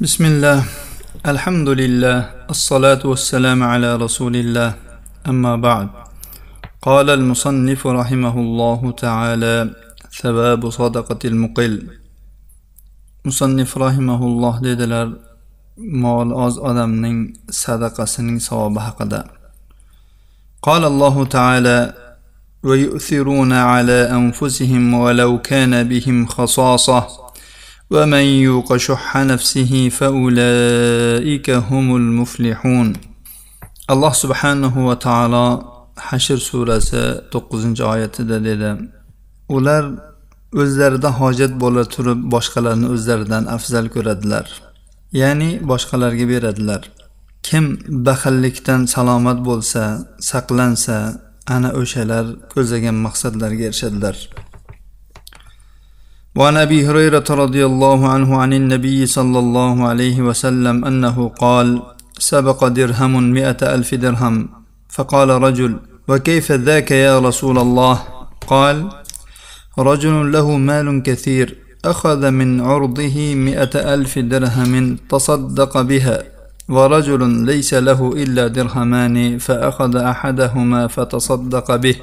بسم الله الحمد لله الصلاة والسلام على رسول الله أما بعد قال المصنف رحمه الله تعالى ثواب صدقة المقل مصنف رحمه الله dedilar mol oz odamning sadaqasining savobi haqida. قال الله تعالى ويؤثرون على أنفسهم ولو كان بهم خصاصة ومن يوق شح نفسه فأولئك هم المفلحون alloh subhanahu va taolo hashr surasi to'qqizinchi oyatida dedi ular o'zlarida hojat bo'la turib boshqalarni o'zlaridan afzal ko'radilar ya'ni boshqalarga beradilar kim baxillikdan salomat bo'lsa saqlansa ana o'shalar ko'zlagan maqsadlariga erishadilar وعن أبي هريرة رضي الله عنه عن النبي صلى الله عليه وسلم أنه قال سبق درهم مئة ألف درهم. فقال رجل وكيف ذاك يا رسول الله؟ قال رجل له مال كثير أخذ من عرضه مئة ألف درهم تصدق بها ورجل ليس له إلا درهمان فأخذ أحدهما فتصدق به.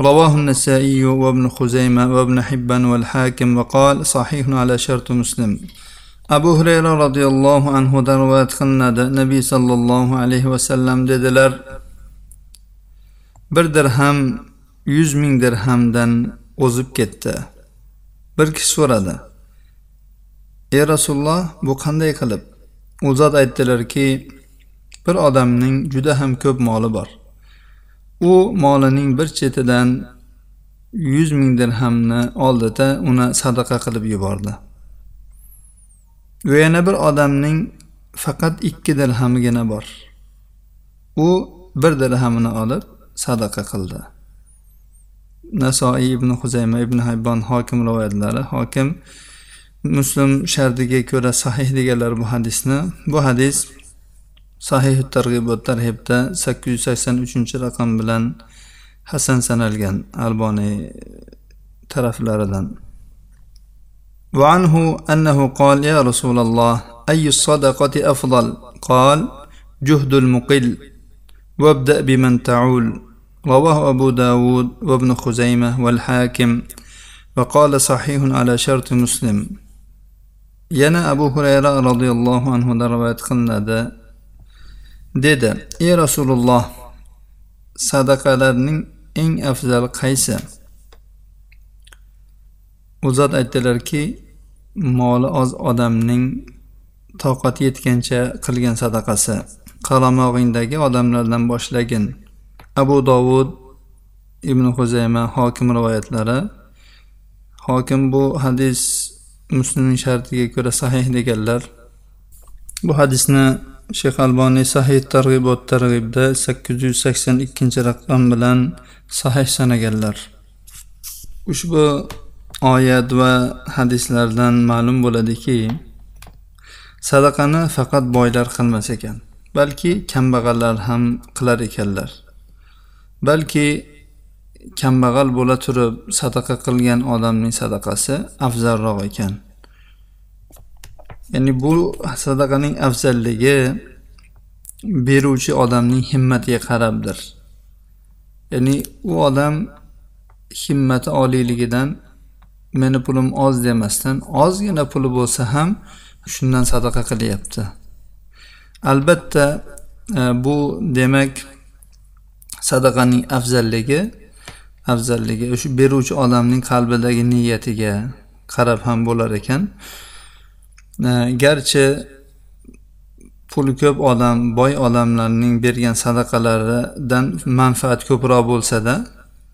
رواه النسائي وابن خزيمة وابن حبان والحاكم وقال صحيح على شرط مسلم أبو هريرة رضي الله عنه روايات قلناد نبي صلى الله عليه وسلم dedilar bir dirham yuz ming dirhamdan o'zib ketdi bir kishi so'radi ey rasululloh bu qanday qilib u zot aytdilarki bir odamning juda ham ko'p moli bor U molining bir chetidan yuz ming dirhamni oldida uni sadaqa qilib yubordi. Va yana bir odamning faqat ikki dirhamigina bor. U bir dirhamini olib sadaqa qildi. Nasoiy ibn huzayma ibn haybon hokim rivoyatlari. Hokim muslim shardiga ko'ra sahih deganlar bu hadisni. Bu hadis sahih targ'ibot tarhibda sakkiz yuz sakson uchinchi raqam bilan hasan sanalgan alboniy taraflaridan. وعنه أنه قال يا رسول الله أي الصدقة أفضل قال جهد المقل وابدأ بمن تعول رواه أبو داود وابن خزيمة والحاكم وقال صحيح على شرط مسلم ينا أبو هريرة رضي الله عنه رواية قلنا dedi ey rasululloh sadaqalarning eng afzali qaysi? U zot aytdilarki moli oz odamning toqati yetgancha qilgan sadaqasi. Qaramog'ingdagi odamlardan boshlagin. Abu dovud ibn huzayma hokim rivoyatlari hokim bu hadis muslimning shartiga ko'ra sahih deganlar. Bu hadisni shayx alboniy sahih targ'ibot targ'ibda sakkiz yuz sakson ikkinchi raqam bilan sahih sanaganlar. Ushbu oyat va hadislardan ma'lum bo'ladiki sadaqani faqat boylar qilmas ekan balki kambag'allar ham qilar ekanlar. Balki kambag'al bo'la turib sadaqa qilgan odamning sadaqasi afzalroq ekan. Ya'ni bu sadaqaning afzalligi beruvchi odamning himmatiga qarabdir. Ya'ni u odam himmati oliyligidan meni pulim oz demasdan ozgina puli bo'lsa ham shundan sadaqa qilyapti. Albatta e, bu demak sadaqaning afzalligi afzalligi o'sha beruvchi odamning qalbidagi niyatiga qarab ham bo'lar ekan. Garchi puli ko'p odam boy odamlarning bergan sadaqalaridan manfaat ko'proq bo'lsada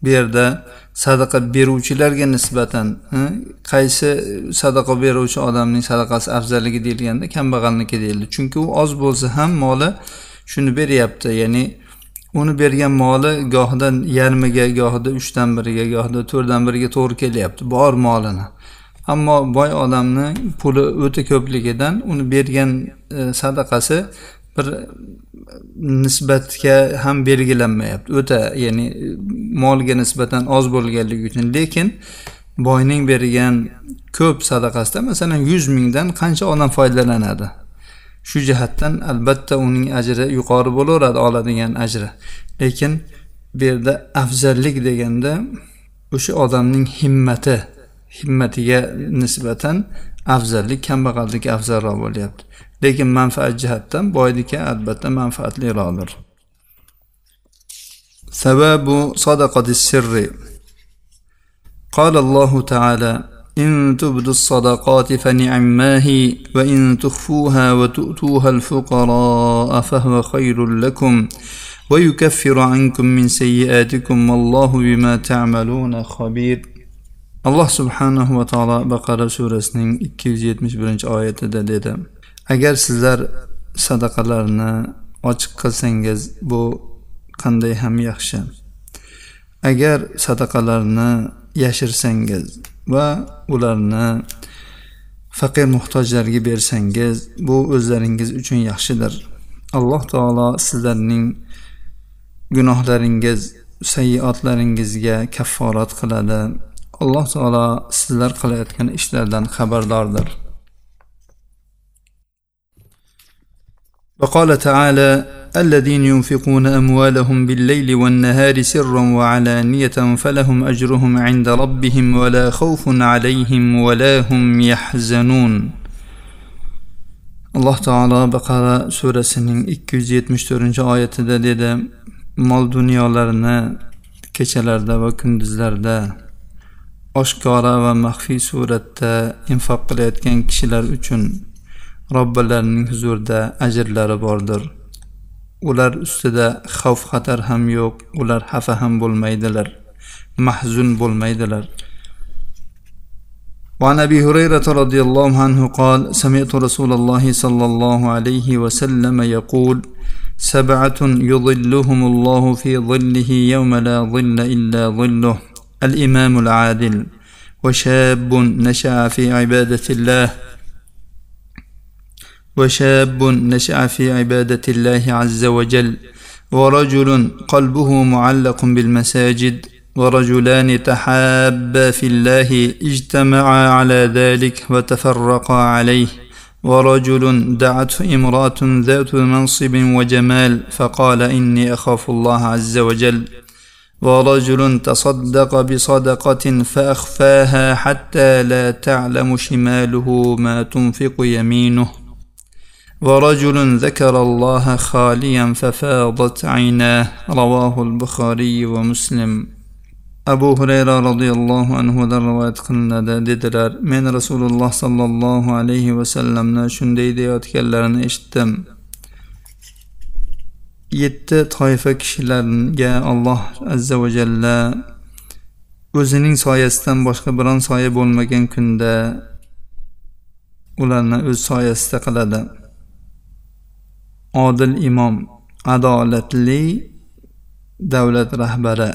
bu yerda sadaqa beruvchilarga nisbatan qaysi sadaqa beruvchi odamning sadaqasi afzalligi deyilganda kambag'alniki deyildi. Chunki u oz bo'lsa ham moli shuni beryapti ya'ni uni bergan moli gohida yarmiga gohida uchdan biriga gohida to'rtdan biriga to'g'ri kelyapti bor molini. Ammo boy odamni puli o'ta ko'pligidan uni bergan e, sadaqasi bir e, nisbatga ham belgilanmayapti. O'ta ya'ni e, molga nisbatan oz bo'lganligi uchun. Lekin boyning bergan ko'p sadaqasida masalan yuz mingdan qancha odam foydalanadi? Shu jihatdan albatta uning ajri yuqori bo'laveradi oladigan ajri. Lekin bu yerda afzallik deganda o'sha odamning himmati himmatiga nisbatan afzallik kambag'allik afzalroq bo'lyapti lekin manfaat jihatdan boyniki albatta manfaatliroqdir sababu sadaqati sirri قال الله تعالى إن تبدوا الصدقات فنعما هي وإن تخفوها وتؤتوها الفقراء فهو خير لكم ويكفر عنكم من سيئاتكم والله بما تعملون خبير alloh subhanahu va taolo baqara surasining ikki yuz yetmish birinchi oyatida dedi agar sizlar sadaqalarni ochiq qilsangiz bu qanday ham yaxshi. Agar sadaqalarni yashirsangiz va ularni faqir muhtojlarga bersangiz bu o'zlaringiz uchun yaxshidir. Alloh taolo sizlarning gunohlaringiz sayyiotlaringizga kafforat qiladi. alloh taolo sizlar qilayotgan ishlardan xabardordir. وقال تعالى الذين ينفقون أموالهم بالليل والنهار سرا وعلانية فلهم أجرهم عند ربهم ولا خوف عليهم ولا هم يحزنون. الله تعالى بقرة سورة سنة 274 آية دا مال دنيا لرنا كشلر دا وكندز oshkora va maxfiy suratda infoq qilayotgan kishilar uchun robbilarining huzurida ajrlari bordir ular ustida xavf xatar ham yo'q ular xafa ham bo'lmaydilar mahzun bo'lmaydilar وعن ابي هريره رضي الله عنه قال سمعت رسول الله صلى الله عليه وسلم يقول سبعه يظلهم الله في ظله يوم لا ظل الا ظله الإمام العادل وشاب نشأ في عبادة الله وشاب نشأ في عبادة الله عز وجل ورجل قلبه معلق بالمساجد ورجلان تحابا في الله اجتمعا على ذلك وتفرقا عليه ورجل دعته امرأة ذات منصب وجمال فقال إني أخاف الله عز وجل. ورجل تصدق بصدقة فأخفاها حتى لا تعلم شماله ما تنفق يمينه. ورجل ذكر الله خاليا ففاضت عيناه. رواه البخاري ومسلم. أبو هريرة رضي الله عنه در رواية قلنا من رسول الله صلى الله عليه وسلم ناشن ديدي اشتم. Yetti toifa kishilarga alloh azza va jalla o'zining soyasidan boshqa biron soya bo'lmagan kunda ularni o'z soyasida qiladi. Odil imom adolatli davlat rahbari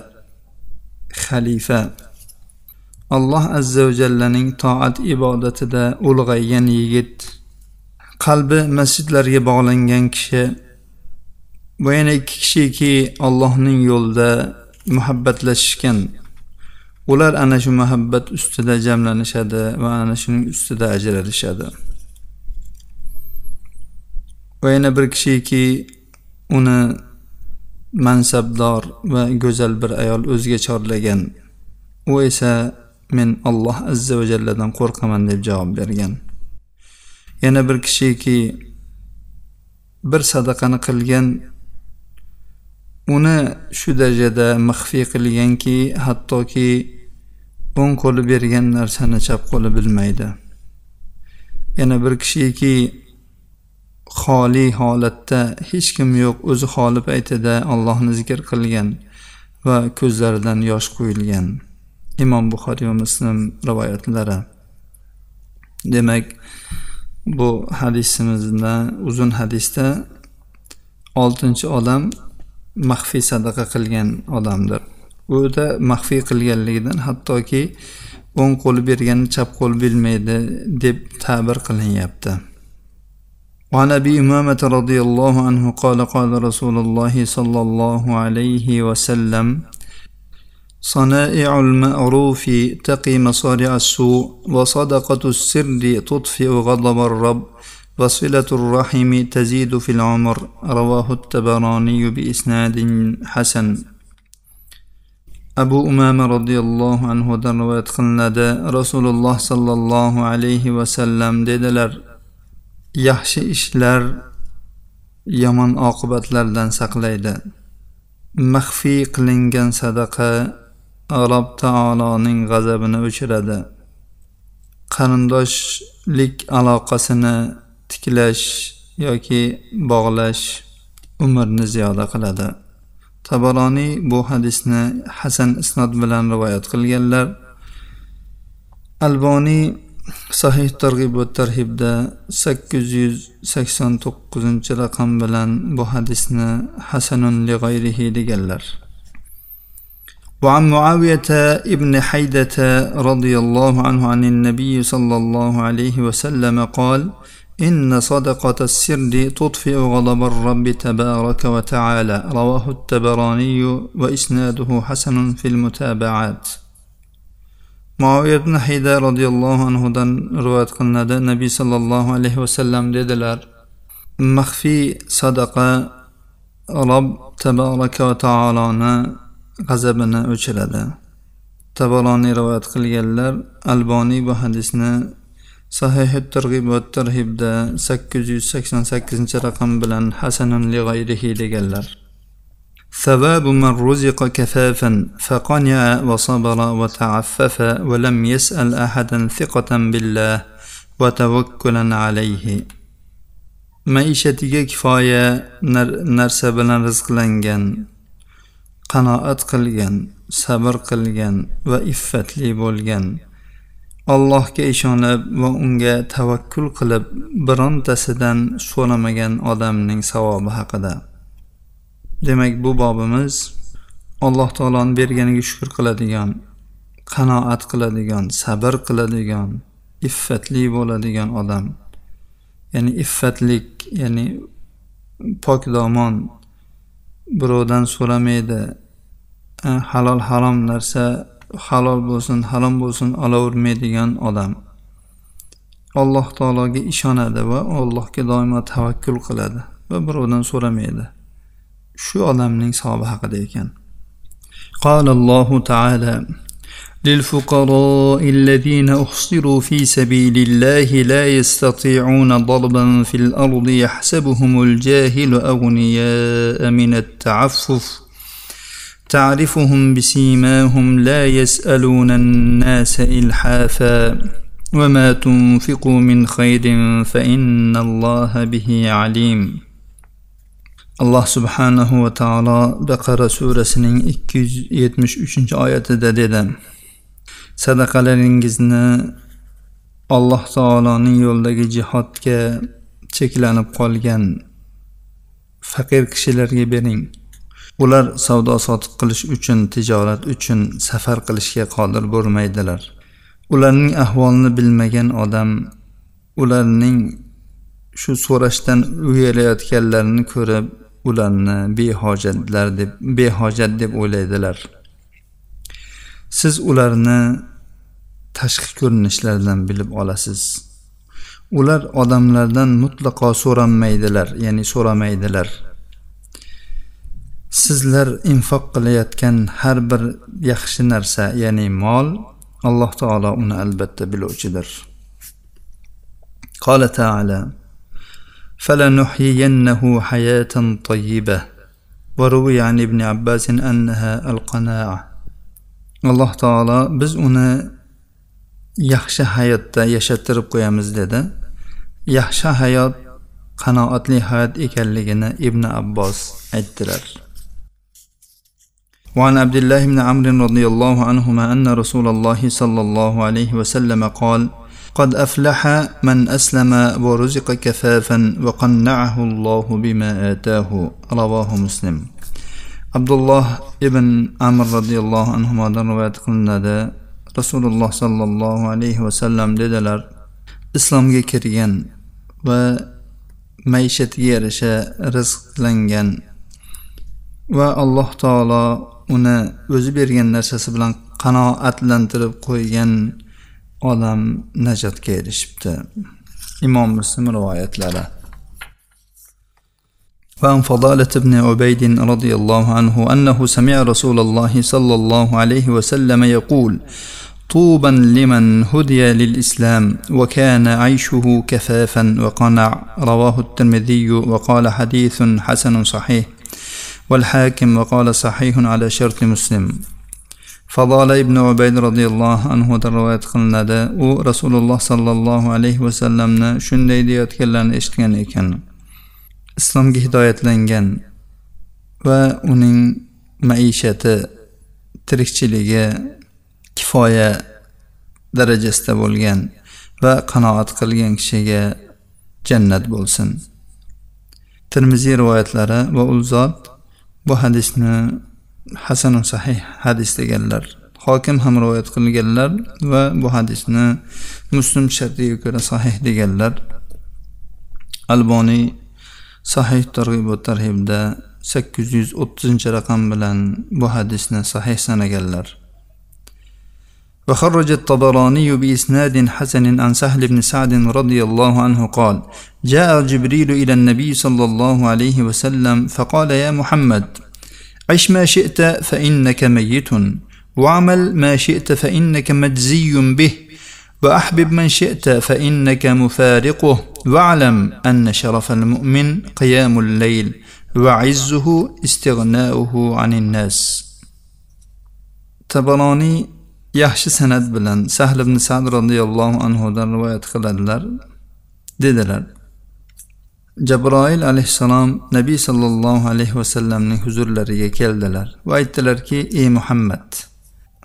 xalifa. Alloh azza va jallaning toat ibodatida ulg'aygan yigit qalbi masjidlarga bog'langan kishi bu yana ikki kishiki allohning yo'lida muhabbatlashishgan. Ular ana shu muhabbat ustida jamlanishadi va ana shuning ustida ajralishadi. Va yana bir kishiki uni mansabdor va go'zal bir ayol o'ziga chorlagan. U esa men alloh azza va jalladan qo'rqaman deb javob bergan. Yana bir kishiki bir sadaqani qilgan uni shu darajada maxfiy qilganki hattoki o'ng qo'li bergan narsani chap qo'li bilmaydi. Yana bir kishiki xoli holatda hech kim yo'q o'zi xoli paytida allohni zikr qilgan va ko'zlaridan yosh quyilgan. Imom buxoriy va muslim rivoyatlari. Demak bu hadisimizda uzun hadisda oltinchi odam maxfiy sadaqa qilgan odamdir uda maxfiy qilganligidan hattoki o'ng qo'li berganni chap qo'l bilmaydi deb ta'bir qilinyapti وعن ابي امامه رضي الله عنه قال قال رسول الله صلى الله عليه وسلم صنائع المعروف تقي مصارع السوء وصدقة السر تطفئ غضب الرب وصلة الرحم تزيد في العمر رواه التبراني بإسناد حسن abu umama roziyallohu anhudan rivoyat qilinadi rasululloh sollallohu alayhi vasallam dedilar yaxshi ishlar yomon oqibatlardan saqlaydi maxfiy qilingan sadaqa rob taoloning g'azabini o'chiradi qarindoshlik aloqasini tiklash yoki bog'lash umrni ziyoda qiladi tabaroniy bu hadisni hasan isnod bilan rivoyat qilganlar alboniy sahih targ'ib va tarhibda sakkiz yuz sakson to'qqizinchi raqam bilan bu hadisni hasanun li g'ayrihi deganlar وعن معاوية ابن حيدة رضي الله عنه عن النبي صلى الله عليه وسلم قال إن صدقة السر تطفئ غضب الرب تبارك وتعالى. رواه التبراني وإسناده حسن في المتابعات. معاوية بن حيدة رضي الله عنه دن رواية قلنا النبي صلى الله عليه وسلم sadaqa rob taboraka va taoloni g'azabini o'chiradi taboloniy rivoyat qilganlar alboniy bu hadisni صحيح الترغيب والترهيب دا 888 رقم بلان حسن لغيره لجلر. ثواب من رزق كفافا فقنع وصبر وتعفف ولم يسأل أحدا ثقة بالله وتوكلا عليه. معيشتك كفاية نرس بلان رزق لنجن قناعة قلجن صبر قلجن وإفت لي بولجن allohga ishonib va unga tavakkul qilib birontasidan so'ramagan odamning savobi haqida. Demak bu bobimiz alloh taoloni berganiga shukur qiladigan qanoat qiladigan sabr qiladigan iffatli bo'ladigan odam. Ya'ni iffatlik ya'ni pokdomon birovdan so'ramaydi halol harom narsa halol bo'lsin harom bo'lsin olavermaydigan odam alloh taologa ishonadi va allohga doimo tavakkul qiladi va birovdan so'ramaydi shu odamning savobi haqida ekan قال الله تعالى للفقراء الذين احصروا في سبيل الله لا يستطيعون ضربا في الارض يحسبهم الجاهل اغنياء من التعفف تعرفهم بسيماهم لا يسألون الناس إلحافا وما تنفقوا من خير فإن الله به عليم alloh subhanahu va taolo baqara surasining ikki yuz yetmish uchinchi oyatida dedi sadaqalaringizni alloh taoloning yo'lidagi jihodga cheklanib qolgan faqir kishilarga bering Ular savdo sotiq qilish uchun tijorat uchun safar qilishga qodir bo'lmaydilar. Ularning ahvolini bilmagan odam ularning shu so'rashdan uyalayotganlarini ko'rib ularni behojatlar deb behojat deb o'ylaydilar. Siz ularni tashqi ko'rinishlaridan bilib olasiz. Ular odamlardan mutlaqo so'ranmaydilar ya'ni so'ramaydilar. sizlar infoq qilayotgan har bir yaxshi narsa ya'ni mol alloh taolo uni albatta biluvchidir قال تعالى فلنحيينه حياة طيبة وروي عن ابن عباس أنها القناعة alloh taolo biz uni yaxshi hayotda yashattirib qo'yamiz dedi yaxshi hayot qanoatli hayot ekanligini ibn abbos aytdilar وعن عبد الله بن عمرو رضي الله عنهما أن رسول الله صلى الله عليه وسلم قال قد أفلح من أسلم ورزق كفافا وقنعه الله بما آتاه. رواه مسلم. عبد الله ابن عمر رضي الله عنهما روايات قلنا رسول الله صلى الله عليه وسلم dedilar islomga kirgan va maishatiga yarasha rizqlangan va alloh taolo uni o'zi bergan narsasi bilan qanoatlantirib qo'ygan odam najotga erishibdi. Imom muslim rivoyatlari. وعن فضالة بن عبيد رضي الله عنه أنه سمع رسول الله صلى الله عليه وسلم يقول طوبا لمن هدي للإسلام وكان عيشه كفافا وقنع رواه الترمذي وقال حديث حسن صحيح والحاكم وقال صحيح على شرط مسلم فضال ابن عبيد رضي الله عنه رواية قلنada u rasululloh sollallohu alayhi vasallamni shunday deyayotganlarini eshitgan ekan islomga hidoyatlangan va uning maishati tirikchiligi kifoya darajasida bo'lgan va qanoat qilgan kishiga jannat bo'lsin termiziy rivoyatlari va u zot bu hadisni hasanu sahih hadis deganlar hokim ham rivoyat qilganlar va bu hadisni muslim shartiga ko'ra sahih deganlar. Alboniy sahih targ'ibot tarhibda sakkiz yuz o'ttizinchi raqam bilan bu hadisni sahih sanaganlar. وخرج الطبراني بإسناد حسن عن سهل بن سعد رضي الله عنه قال جاء جبريل إلى النبي صلى الله عليه وسلم فقال يا محمد عش ما شئت فإنك ميت واعمل ما شئت فإنك مجزي به وأحبب من شئت فإنك مفارقه واعلم أن شرف المؤمن قيام الليل وعزه استغناؤه عن الناس. تبراني yaxshi san'at bilan sahl ibn sad roziyallohu anhudan rivoyat qiladilar dedilar. Jabroil alayhissalom nabiy sollallohu alayhi vasallamning huzurlariga keldilar va aytdilarki ey muhammad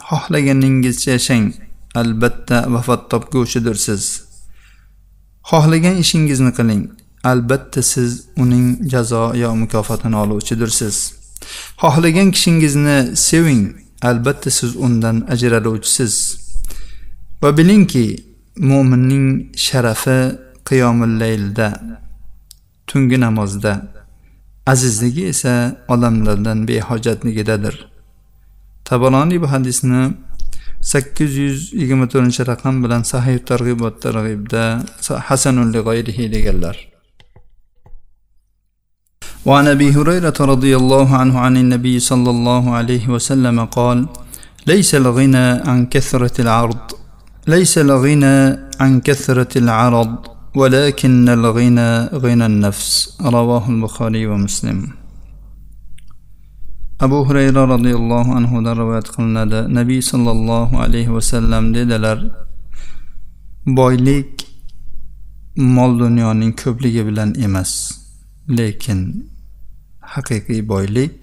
xohlaganingizcha yashang albatta vafot topguvchidirsiz xohlagan ishingizni qiling albatta siz uning jazo yo mukofotini oluvchidirsiz xohlagan kishingizni seving albatta siz undan ajraluvchisiz. Va bilingki mo'minning sharafi qiyomullaylda tungi namozda. Azizligi esa odamlardan behojatligidadir tabaloniy bu hadisni sakkiz yuz yigirma to'rtinchi raqam bilan sahih targ'ibot targ'ibda hasanul deganlar. وعن ابي هريره رضي الله عنه عن النبي صلى الله عليه وسلم قال ليس الغنى عن كثره العرض ليس الغنى عن كثره العرض ولكن الغنى غنى النفس رواه البخاري ومسلم abu hurayra roziyallohu anhudan rivoyat qilinadi nabiy sollallohu alayhi vasallam dedilar boylik mol dunyoning ko'pligi bilan emas lekin haqiqiy boylik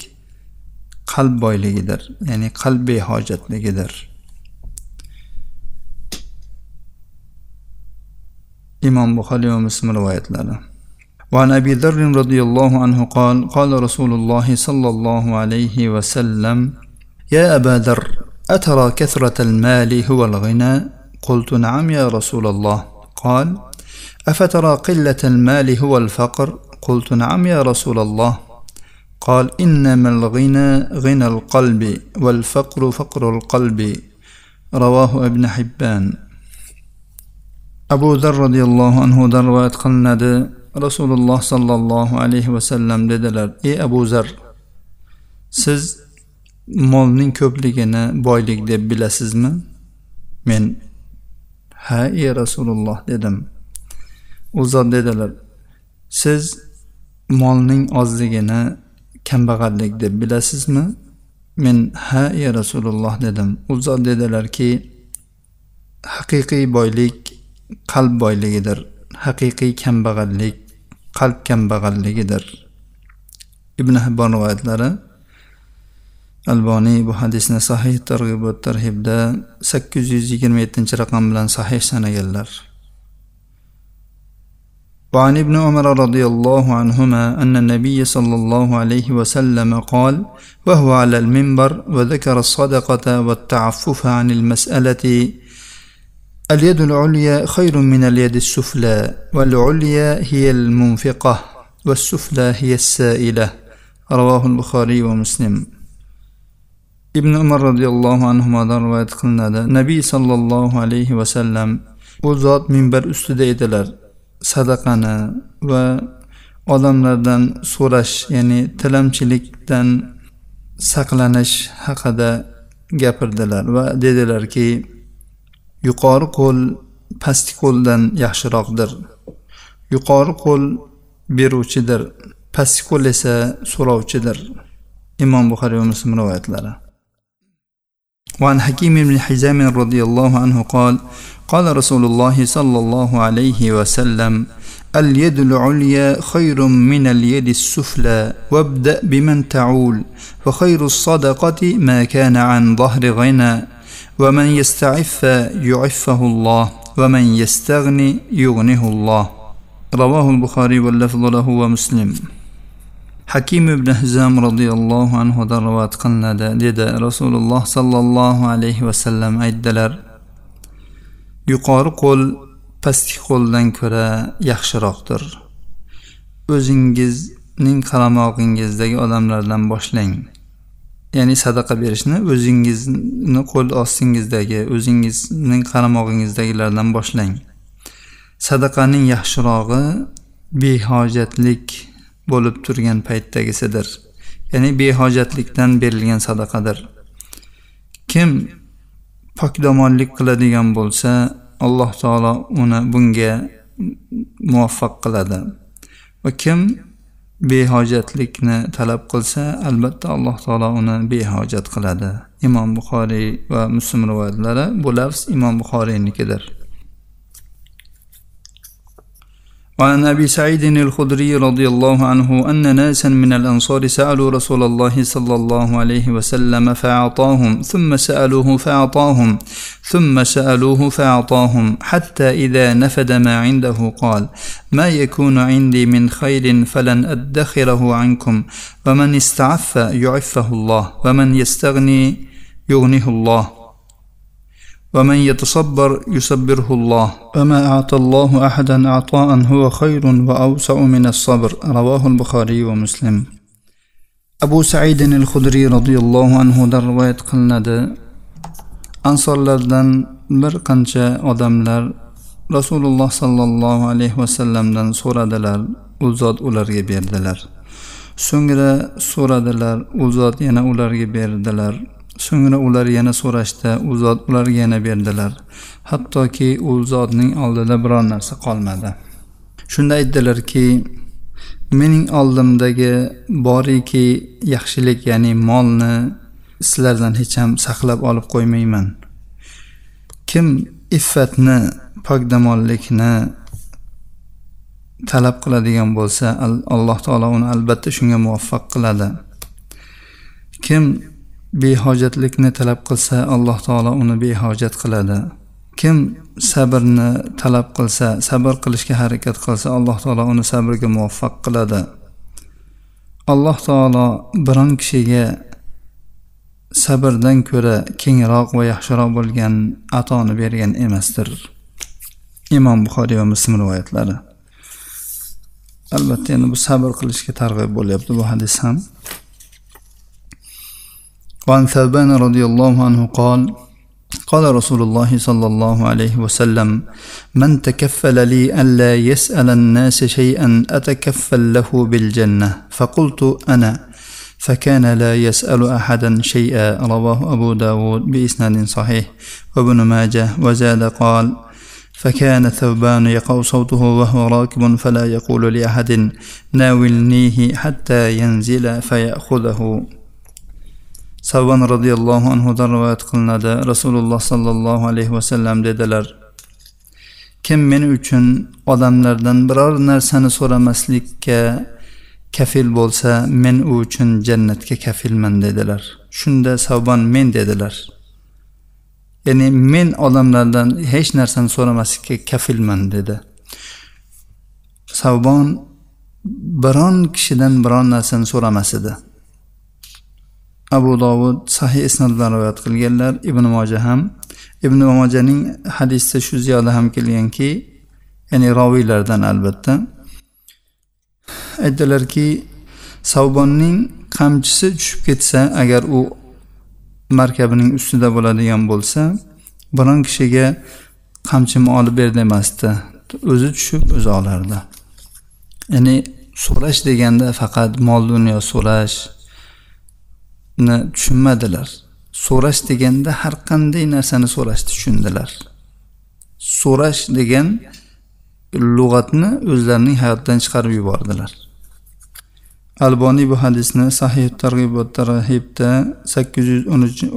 qalb boyligidir ya'ni qalb behojatligidir. Imom buxoriy va muslim rivoyatlari. وعن ابي ذر رضي الله عنه قال قال رسول الله صلى الله عليه وسلم يا ابا ذر اترى كثره المال هو الغنى قلت نعم يا رسول الله قال افترى قله المال هو الفقر قلت نعم يا رسول الله قال إنما الغنى غنى القلب والفقر فقر القلب رواه ابن حبان abu zar roziyallohu anhudan rivoyat qilinadi rasululloh sollallohu alayhi vasallam dedilar ey abu zar siz molning ko'pligini boylik deb bilasizmi men ha ey rasululloh dedim u zot dedilar siz molning ozligini kambag'allik deb bilasizmi? Men ha ya rasululloh dedim. U zot dedilarki haqiqiy boylik qalb boyligidir. Haqiqiy kambag'allik qalb kambag'alligidir. Ibn hibbon rivoyatlari alboniy bu hadisni sahih targ'ibot tarhibda sakkiz yuz yigirma yettinchi raqam bilan sahih sanaganlar وعن ابن عمر رضي الله عنهما أن النبي صلى الله عليه وسلم قال وهو على المنبر وذكر الصدقة والتعفف عن المسألة اليد العليا خير من اليد السفلى والعليا هي المنفقة والسفلى هي السائلة. رواه البخاري ومسلم. ibn umar roziyallohu anhudan rivoyat qilinadi nabiy sollallohu alayhi vasallam u zot minbar ustida edilar sadaqani va odamlardan so'rash ya'ni tilamchilikdan saqlanish haqida gapirdilar va dedilarki yuqori qo'l pastki qo'ldan yaxshiroqdir. Yuqori qo'l beruvchidir pastki qo'l esa so'rovchidir. Imom buxoriy va muslim rivoyatlari. وعن حكيم بن حزام رضي الله عنه قال قال رسول الله صلى الله عليه وسلم اليد العليا خير من اليد السفلى وابدأ بمن تعول وخير الصدقة ما كان عن ظهر غنى ومن يستعف يعفه الله ومن يستغني يغنه الله. رواه البخاري واللفظ له ومسلم. Hakim ibn hizam roziyallohu anhudan rivoyat qilinadi dedi. Rasululloh sollallohu alayhi vasallam aytdilar yuqori qo'l pastki qo'ldan ko'ra yaxshiroqdir. O'zingizning qaramog'ingizdagi odamlardan boshlang. Ya'ni sadaqa berishni o'zingizni qo'l ostingizdagi o'zingizning qaramog'ingizdagilardan boshlang. Sadaqaning yaxshirog'i behojatlik bo'lib turgan paytdagisidir. Ya'ni behojatlikdan berilgan sadaqadir. Kim pokdomonlik qiladigan bo'lsa alloh taolo uni bunga muvaffaq qiladi. Va kim behojatlikni talab qilsa albatta alloh taolo uni behojat qiladi. Imom buxoriy va muslim rivoyatlari bu lafz imom buxoriynikidir. وعن أبي سعيد الخدري رضي الله عنه أن ناسا من الأنصار سألوا رسول الله صلى الله عليه وسلم فأعطاهم ثم سألوه فأعطاهم ثم سألوه فأعطاهم حتى إذا نفد ما عنده قال ما يكون عندي من خير فلن أدخره عنكم ومن استعف يعفه الله ومن يستغني يغنيه الله. ومن يتصبر يصبره الله وما أعطى الله أحدا عطاء هو خير وأوسع من الصبر رواه البخاري ومسلم أبو سعيد الخدري رضي الله عنه در rivoyat qilinadi ansorlardan bir qancha odamlar rasululloh sollallohu alayhi vasallamdan so'radilar u zot ularga berdilar so'ngra so'radilar u zot yana ularga berdilar So'ngra ular yana so'rashdi. U zot ularga yana berdilar. Hattoki u zotning oldida biror narsa qolmadi. Shunda aytdilarki mening oldimdagi boriki yaxshilik ya'ni molni sizlardan hech ham saqlab olib qo'ymayman. Kim iffatni pokdamonlikni talab qiladigan bo'lsa alloh taolo uni albatta shunga muvaffaq qiladi. Kim behojatlikni talab qilsa alloh taolo uni behojat qiladi. Kim sabrni talab qilsa sabr qilishga harakat qilsa alloh taolo uni sabrga muvaffaq qiladi. Alloh taolo biron kishiga sabrdan ko'ra kengroq va yaxshiroq bo'lgan atoni bergan emasdir. Imom buxoriy va muslim rivoyatlari. Albatta endi bu sabr qilishga targ'ib bo'lyapti bu hadis ham. وعن ثوبان رضي الله عنه قال قال رسول الله صلى الله عليه وسلم من تكفل لي ألا يسأل الناس شيئا أتكفل له بالجنة. فقلت أنا فكان لا يسأل أحدا شيئا. رواه أبو داود بإسناد صحيح. وابن ماجه وزاد قال فكان ثوبان يقع صوته وهو راكب فلا يقول لأحد ناولنيه حتى ينزل فيأخذه. Savban roziyallohu anhudan rivoyat qilinadi. Rasululloh sollallohu alayhi vasallam dedilar kim men uchun odamlardan biror narsani so'ramaslikka kafil bo'lsa men u uchun jannatga kafilman dedilar. Shunda savbon men dedilar. Ya'ni men odamlardan hech narsani so'ramaslikka kafilman dedi. Savbon biron kishidan biron narsani so'ramas edi. Abu dovud sahih isnod rivoyat qilganlar ibn moja ham. Ibn mojaning hadisda shu ziyoda ham kelganki ya'ni roviylardan albatta. Aytdilarki savbonning qamchisi tushib ketsa agar u markabining ustida bo'ladigan bo'lsa biron kishiga qamchimni olib ber demasdi. O'zi tushib o'zi olardi. Ya'ni so'rash deganda faqat mol dunyo so'rash tushunmadilar so'rash deganda har qanday narsani so'rashni tushundilar so'rash degan lug'atni o'zlarining hayotidan chiqarib yubordilar alboniy bu hadisni sahih targ'ibot tarhibda sakkiz yuz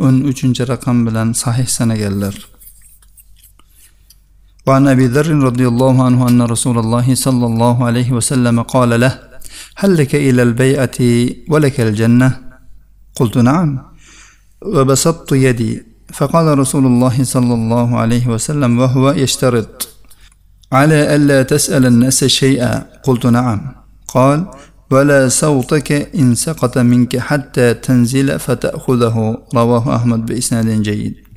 o'n uchinchi raqam bilan sahih sanaganlar وعن أبي ذر رضي الله عنه أن رسول الله صلى الله عليه وسلم قال له هل لك إلى البيعة ولك الجنة قلت نعم. وبسطت يدي. فقال رسول الله صلى الله عليه وسلم وهو يشترط. على ألا تسأل الناس شيئا. قلت نعم. قال ولا صوتك إن سقط منك حتى تنزل فتأخذه. رواه أحمد بإسناد جيد.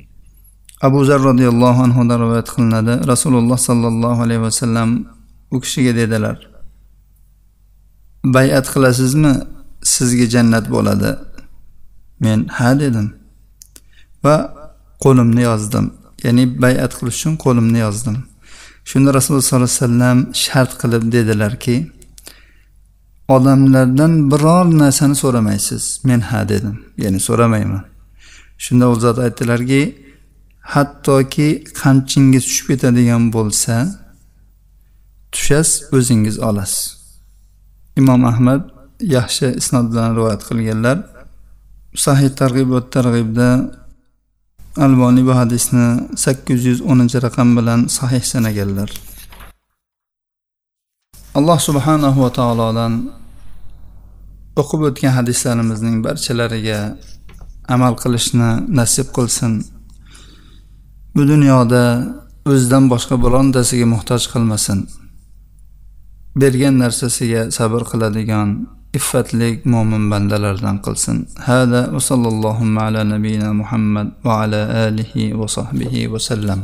abu zar roziyallohu anhudan rivoyat qilinadi rasululloh sollallohu alayhi vasallam u kishiga dedilar bayat qilasizmi sizga jannat bo'ladi men ha dedim. Va qo'limni yozdim. Ya'ni bayat qilish uchun qo'limni yozdim. Shunda rasululloh sollallohu alayhi vasallam shart qilib dedilarki odamlardan biror narsani so'ramaysiz men ha dedim. Ya'ni so'ramayman. Shunda u zot aytdilarki hattoki qamchingiz tushib ketadigan bo'lsa tushasiz o'zingiz olasiz. Imom ahmad yaxshi isnod bilan rivoyat qilganlar sahih targ'ibot targ'ibda alboniy bu hadisni sakkiz yuz o'ninchi raqam bilan sahih sanaganlar. Alloh subhanahu va taolodan o'qib o'tgan hadislarimizning barchalariga amal qilishni nasib qilsin. Bu dunyoda o'zidan boshqa birontasiga muhtoj qilmasin. Bergan narsasiga sabr qiladigan إفتلك مؤمن بندلر دنقلسن هذا وصلى اللهم على نبينا محمد وعلى آله وصحبه وسلم